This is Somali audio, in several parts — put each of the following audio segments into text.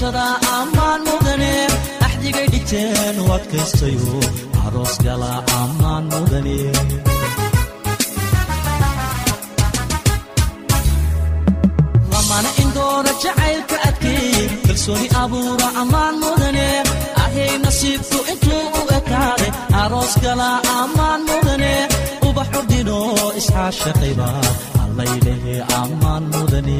is-ilashada ammaan mudane axdigay dhigteen u adkaystayo aroos gala ammaan mudane lamana indoo indoora jacaylka adkeey kalsooni abuura ammaan mudane ahay nasiibku intuu u ekaade aroos gala ammaan mudane ubax ordino isxaashaqayba allaylehe ammaan mudane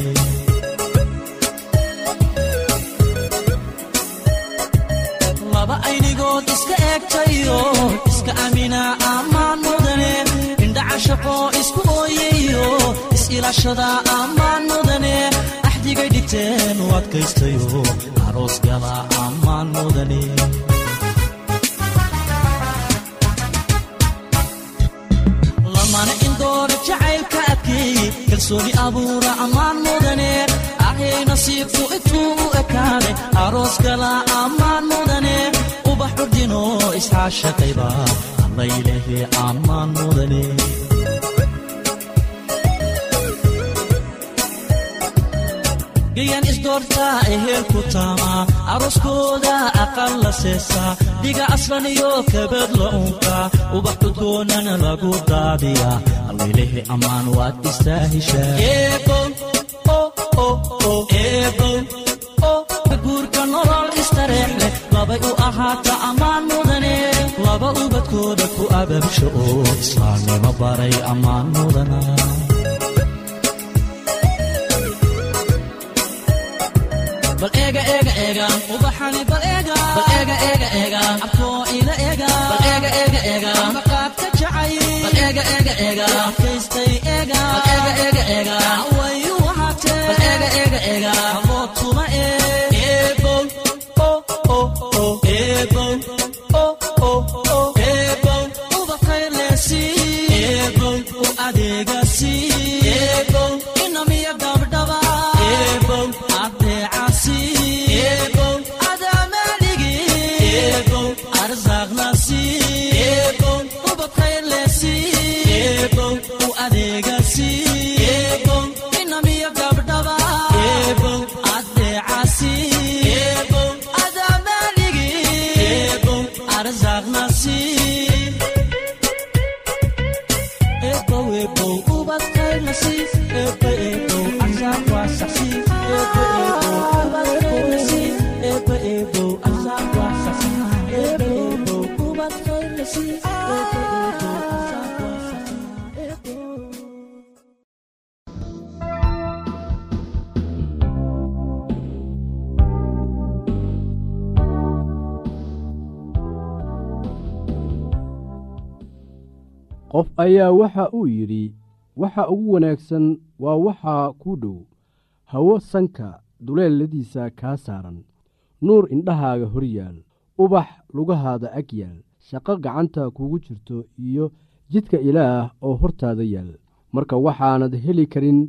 iska eegtayo iska amina ammaan mudane indhaca shaqo isku ooyayo is-ilashada ammaan mudane axdigay dhigteen u adkaystayo aroos gala ammaan mudane. Kalsooni abuura ammaan mudane ahay nasiibku intuu u ekaade aroos gala ammaan mudane ubax ordino isxaashaqayba allaylehe ammaan mudane gayan isdoortaa eheel ku taamaa arooskooda aqal la seesaa dhiga aslan iyo kabad la unkaa ubax cudgoonana lagu daadiyaa allaylehe ammaan waad istaahishaa guurka istareex leh labay u ahaata ammaan mudane laba ubadkooda ku ababsho oo islaamnimo baray ammaan mudana bal eega eega eega ubaxani bal eega bal eega eega eega abkoo ila eega bal eega eega eega maqaadka jacay bal eega eega eega kaystay eega bal eega eega eega wayu wahaatee bal eega eega eega aboo tuma eebow qof ayaa waxa uu yidhi waxa ugu wanaagsan waa waxaa kuu dhow. Hawo sanka duleeladiisa kaa saaran. Nuur indhahaaga hor yaal. Ubax lugahaada ag yaal shaqo gacanta kugu jirto iyo jidka ilaah oo hortaada yaal. Marka waxaanad heli karin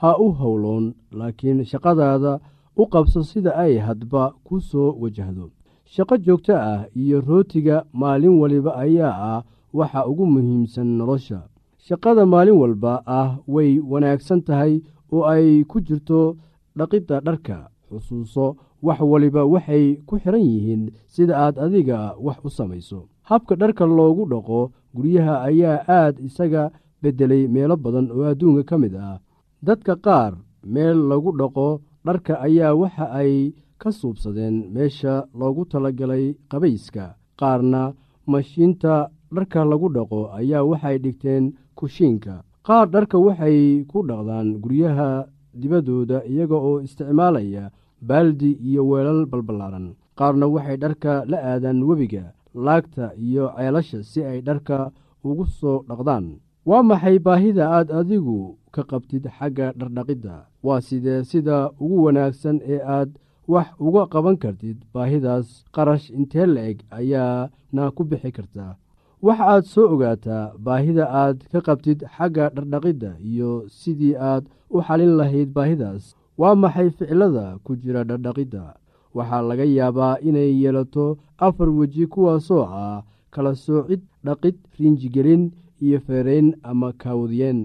ha u howloon laakiin shaqadaada u qabso sida ay hadba ku soo wajahdo. Shaqo joogto ah iyo rootiga maalin waliba ayaa ah waxa ugu muhiimsan nolosha. Shaqada maalin walba ah way wanaagsan tahay oo ay ku jirto dhaqidda dharka xusuuso wax waliba waxay ku xidhan yihiin sida aad adiga wax u samayso habka dharka loogu dhaqo guryaha ayaa aad isaga beddelay meelo badan oo adduunka ka mid ah. Dadka qaar meel lagu dhaqo dharka ayaa waxa ay ka suubsadeen meesha loogu talagalay qabayska qaarna mashiinta dharka lagu dhaqo ayaa waxay dhigteen kushiinka. Qaar dharka waxay ku dhaqdaan guryaha dibaddooda iyaga oo isticmaalaya baaldi iyo weelal balballaaran. Qaarna waxay dharka la aadaan webiga laagta iyo ceelasha si ay dharka ugu soo dhaqdaan. Waa maxay baahida aad adigu ka qabtid xagga dhardhaqidda? Waa sidee sida ugu wanaagsan ee aad wax uga qaban kartid. Baahidaas qarash intee la-eg ayaana ku bixi kartaa wax aad soo ogaataa baahida aad ka qabtid xagga dhardhaqidda iyo sidii aad u xalin lahayd baahidaas. Waa maxay ficilada ku jira dhardhaqidda waxaa laga yaabaa inay yeelato afar weji kuwaasoo ah kala soocid dhaqid riinjigelin iyo feerayn ama kaawdiyeen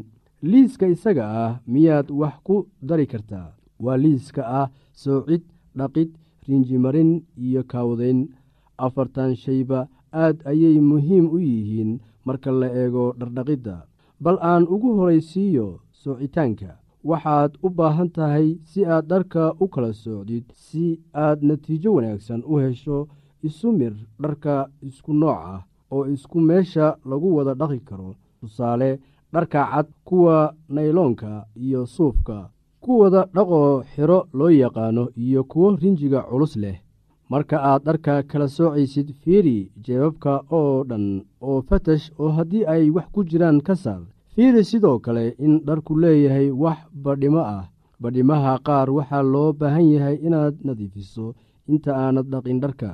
liiska isaga ah miyaad wax ku dari kartaa? Waa liiska ah soocid dhaqid riinjimarin iyo kaawdayn afartan shayba aad ayay muhiim u yihiin marka la eego dhardhaqidda. Bal aan ugu horaysiiyo soocitaanka waxaad u baahan tahay si aad dharka u kala socdid si aad natiijo wanaagsan u hesho isu mir dharka isku nooc ah oo isku meesha lagu wada dhaqi karo. Tusaale dharka cad kuwa nayloonka iyo suufka kuwada dhaqoo xiro loo yaqaano iyo kuwo rinjiga culus leh. Marka aad dharka kala soocaysid fiiri jeebabka oo dhan oo fatash oo haddii ay wax ku jiraan ka saar fiiri sidoo kale in dharku leeyahay wax badhimo ah. Badhimaha qaar waxaa loo baahan yahay inaad nadiifiso inta aanad dhaqin dharka.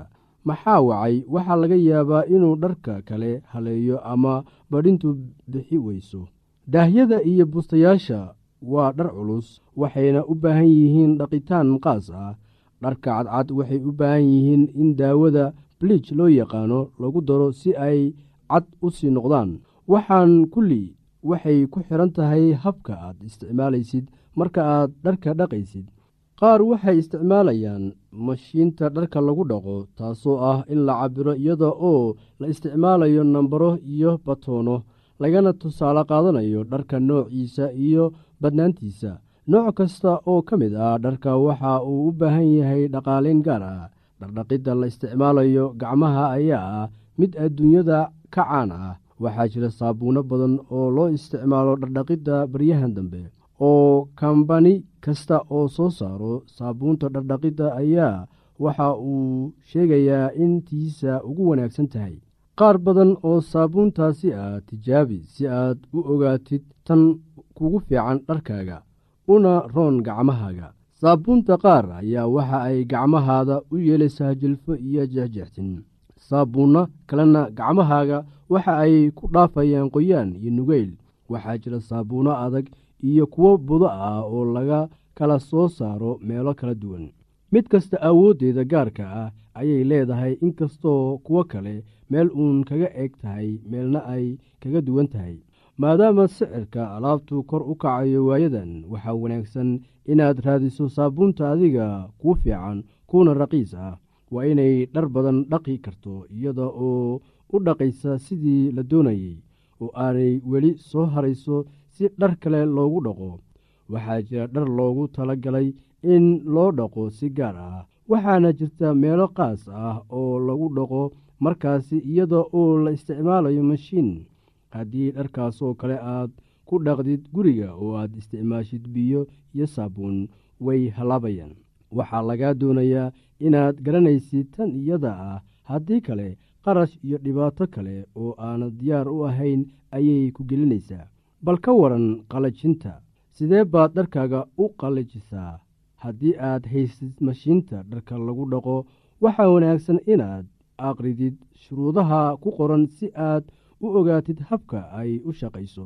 Maxaa wacay? Waxaa laga yaabaa inuu dharka kale haleeyo ama badhintu bixi weyso. Daahyada iyo bustayaasha waa dhar culus waxayna u baahan yihiin dhaqitaan qaas ah. Dharka cadcad waxay u baahan yihiin in daawada bliij loo yaqaano lagu daro si ay cad u sii noqdaan. Waxaan kulli waxay ku xidhan tahay habka aad isticmaalaysid marka aad dharka dhaqaysid. Qaar waxay isticmaalayaan mashiinta dharka lagu dhaqo taasoo ah in la cabiro iyada oo la isticmaalayo nambaro iyo batoono lagana tusaale qaadanayo dharka noociisa iyo badnaantiisa. Nooc kasta oo ka mid ah dharka waxa uu u baahan yahay dhaqaaleyn gaar ah. Dhardhaqidda la isticmaalayo gacmaha ayaa ah mid adduunyada ka caan ah waxaa jira saabuuno badan oo loo isticmaalo dhardhaqidda baryahan dambe. Oo kambani kasta oo soo saaro saabuunta dhardhaqidda ayaa waxa uu sheegayaa in tiisa ugu wanaagsan tahay. Qaar badan oo saabuuntaasi ah tijaabi si aad u ogaatid tan kugu fiican dharkaaga una roon gacmahaaga. Saabuunta qaar ayaa waxa ay gacmahaada u yeelaysaa jilfo iyo jexjextin saabuunno kalena gacmahaaga waxa ay ku dhaafayaan qoyaan iyo nugeyl. Waxaa jira saabuunno adag iyo kuwo budo ah oo laga kala soo saaro meelo kala duwan. Mid kasta awooddeeda gaarka ah ayay leedahay inkastoo kuwo kale meel uun kaga eg tahay meelna ay kaga duwan tahay. Maadaama sicirka alaabtu kor u kacayo waayadan waxaa wanaagsan inaad raadiso saabuunta adiga kuu fiican kuuna raqiis ah. Waa inay dhar badan dhaqi karto iyada oo u dhaqaysa sidii la doonayey oo aanay weli soo harayso si dhar kale loogu dhaqo. Waxaa jira dhar loogu tala galay in loo dhaqo si gaar ah waxaana jirta meelo qaas ah oo lagu dhaqo markaasi iyada oo la isticmaalayo mashiin. Haddii dharkaasoo kale aad ku dhaqdid guriga oo aad isticmaashid biyo iyo saabuun way hallaabayaan waxaa lagaa doonayaa inaad garanaysid tan iyada ah. Haddii kale qarash iyo dhibaato kale oo aanad diyaar u ahayn ayay ku gelinaysaa. Bal ka waran qalajinta sidee baad dharkaaga u qallajisaa haddii aad haysid mashiinta dharka lagu dhaqo waxaa wanaagsan inaad aqridid shuruudaha ku qoran si aad u ogaatid habka ay u shaqayso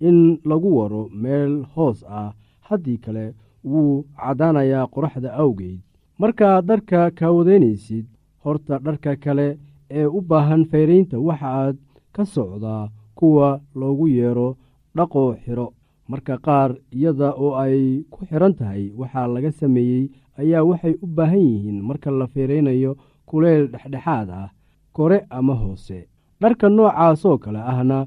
in lagu waro meel hoos ah. Haddii kale wuu caddaanayaa qoraxda awgeed. Markaad dharka kaawadaynaysid horta dharka kale ee u baahan fayraynta waxaaad ka socdaa kuwa loogu yeero dhaqo xiro. Marka qaar iyada oo ay ku xidhan tahay waxaa laga sameeyey ayaa waxay u baahan yihiin marka la feeraynayo kuleyl dhexdhexaad ah kore ama hoose. Dharka noocaasoo kale ahna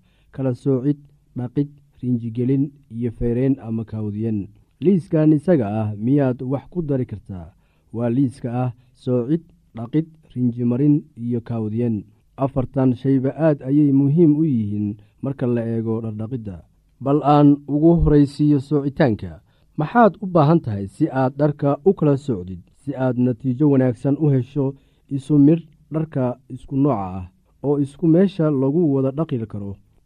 kala soocid dhaqid rinjigelin iyo feyreen ama kaawdiyen liiskan isaga ah miyaad wax ku dari kartaa? Waa liiska ah soocid dhaqid rinjimarin iyo kaawdiyen afartan shayba aad ayay muhiim u yihiin marka la eego dhardhaqidda bal aan ugu horaysiiyo soocitaanka maxaad u baahan tahay si aad dharka u kala socdid si aad natiijo wanaagsan u hesho isu midh dharka isku nooca ah oo isku meesha lagu wada dhaqi karo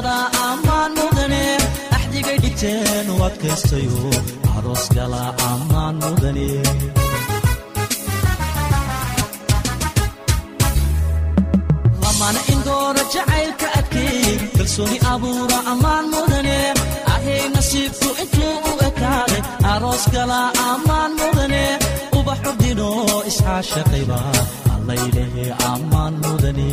is-ilaashada ammaan mudane axdigay dhigteen u adkaystayo aroos gala ammaan mudane lamana indoora jacaylka adkeey kalsooni abuura ammaan mudane ahay nasiibku intuu u ekaaday aroos gala ammaan mudane ubax xurdino isxaashaqayba allaylehe ammaan mudane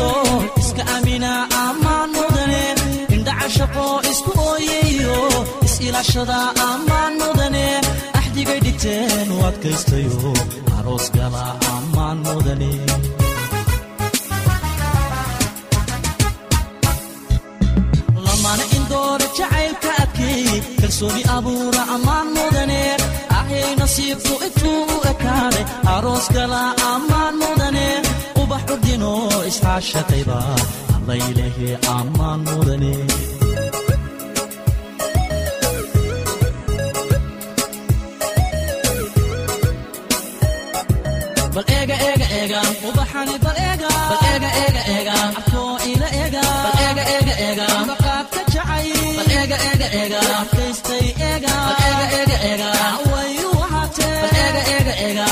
eegtayo iska amina ammaan mudane indhaca shaqo isku ooyayo is-ilaashada ammaan mudane axdigay dhigteen u adkaystayo aroos gala ammaan mudane. Kalsooni abuura ammaan mudane ahay nasiibku intuu u ekaaday aroos gala ammaan mudane xurdino isxaashaqayba allaylehe ammaan mudane bal eega eega eega ubaxani bal eega bal eega eega eega afkoo ila eega bal eega eega eega maqaadka jacay bal eega eega eega afkaystay eega bal eega eega eega wayu wahaatee bal eega eega eega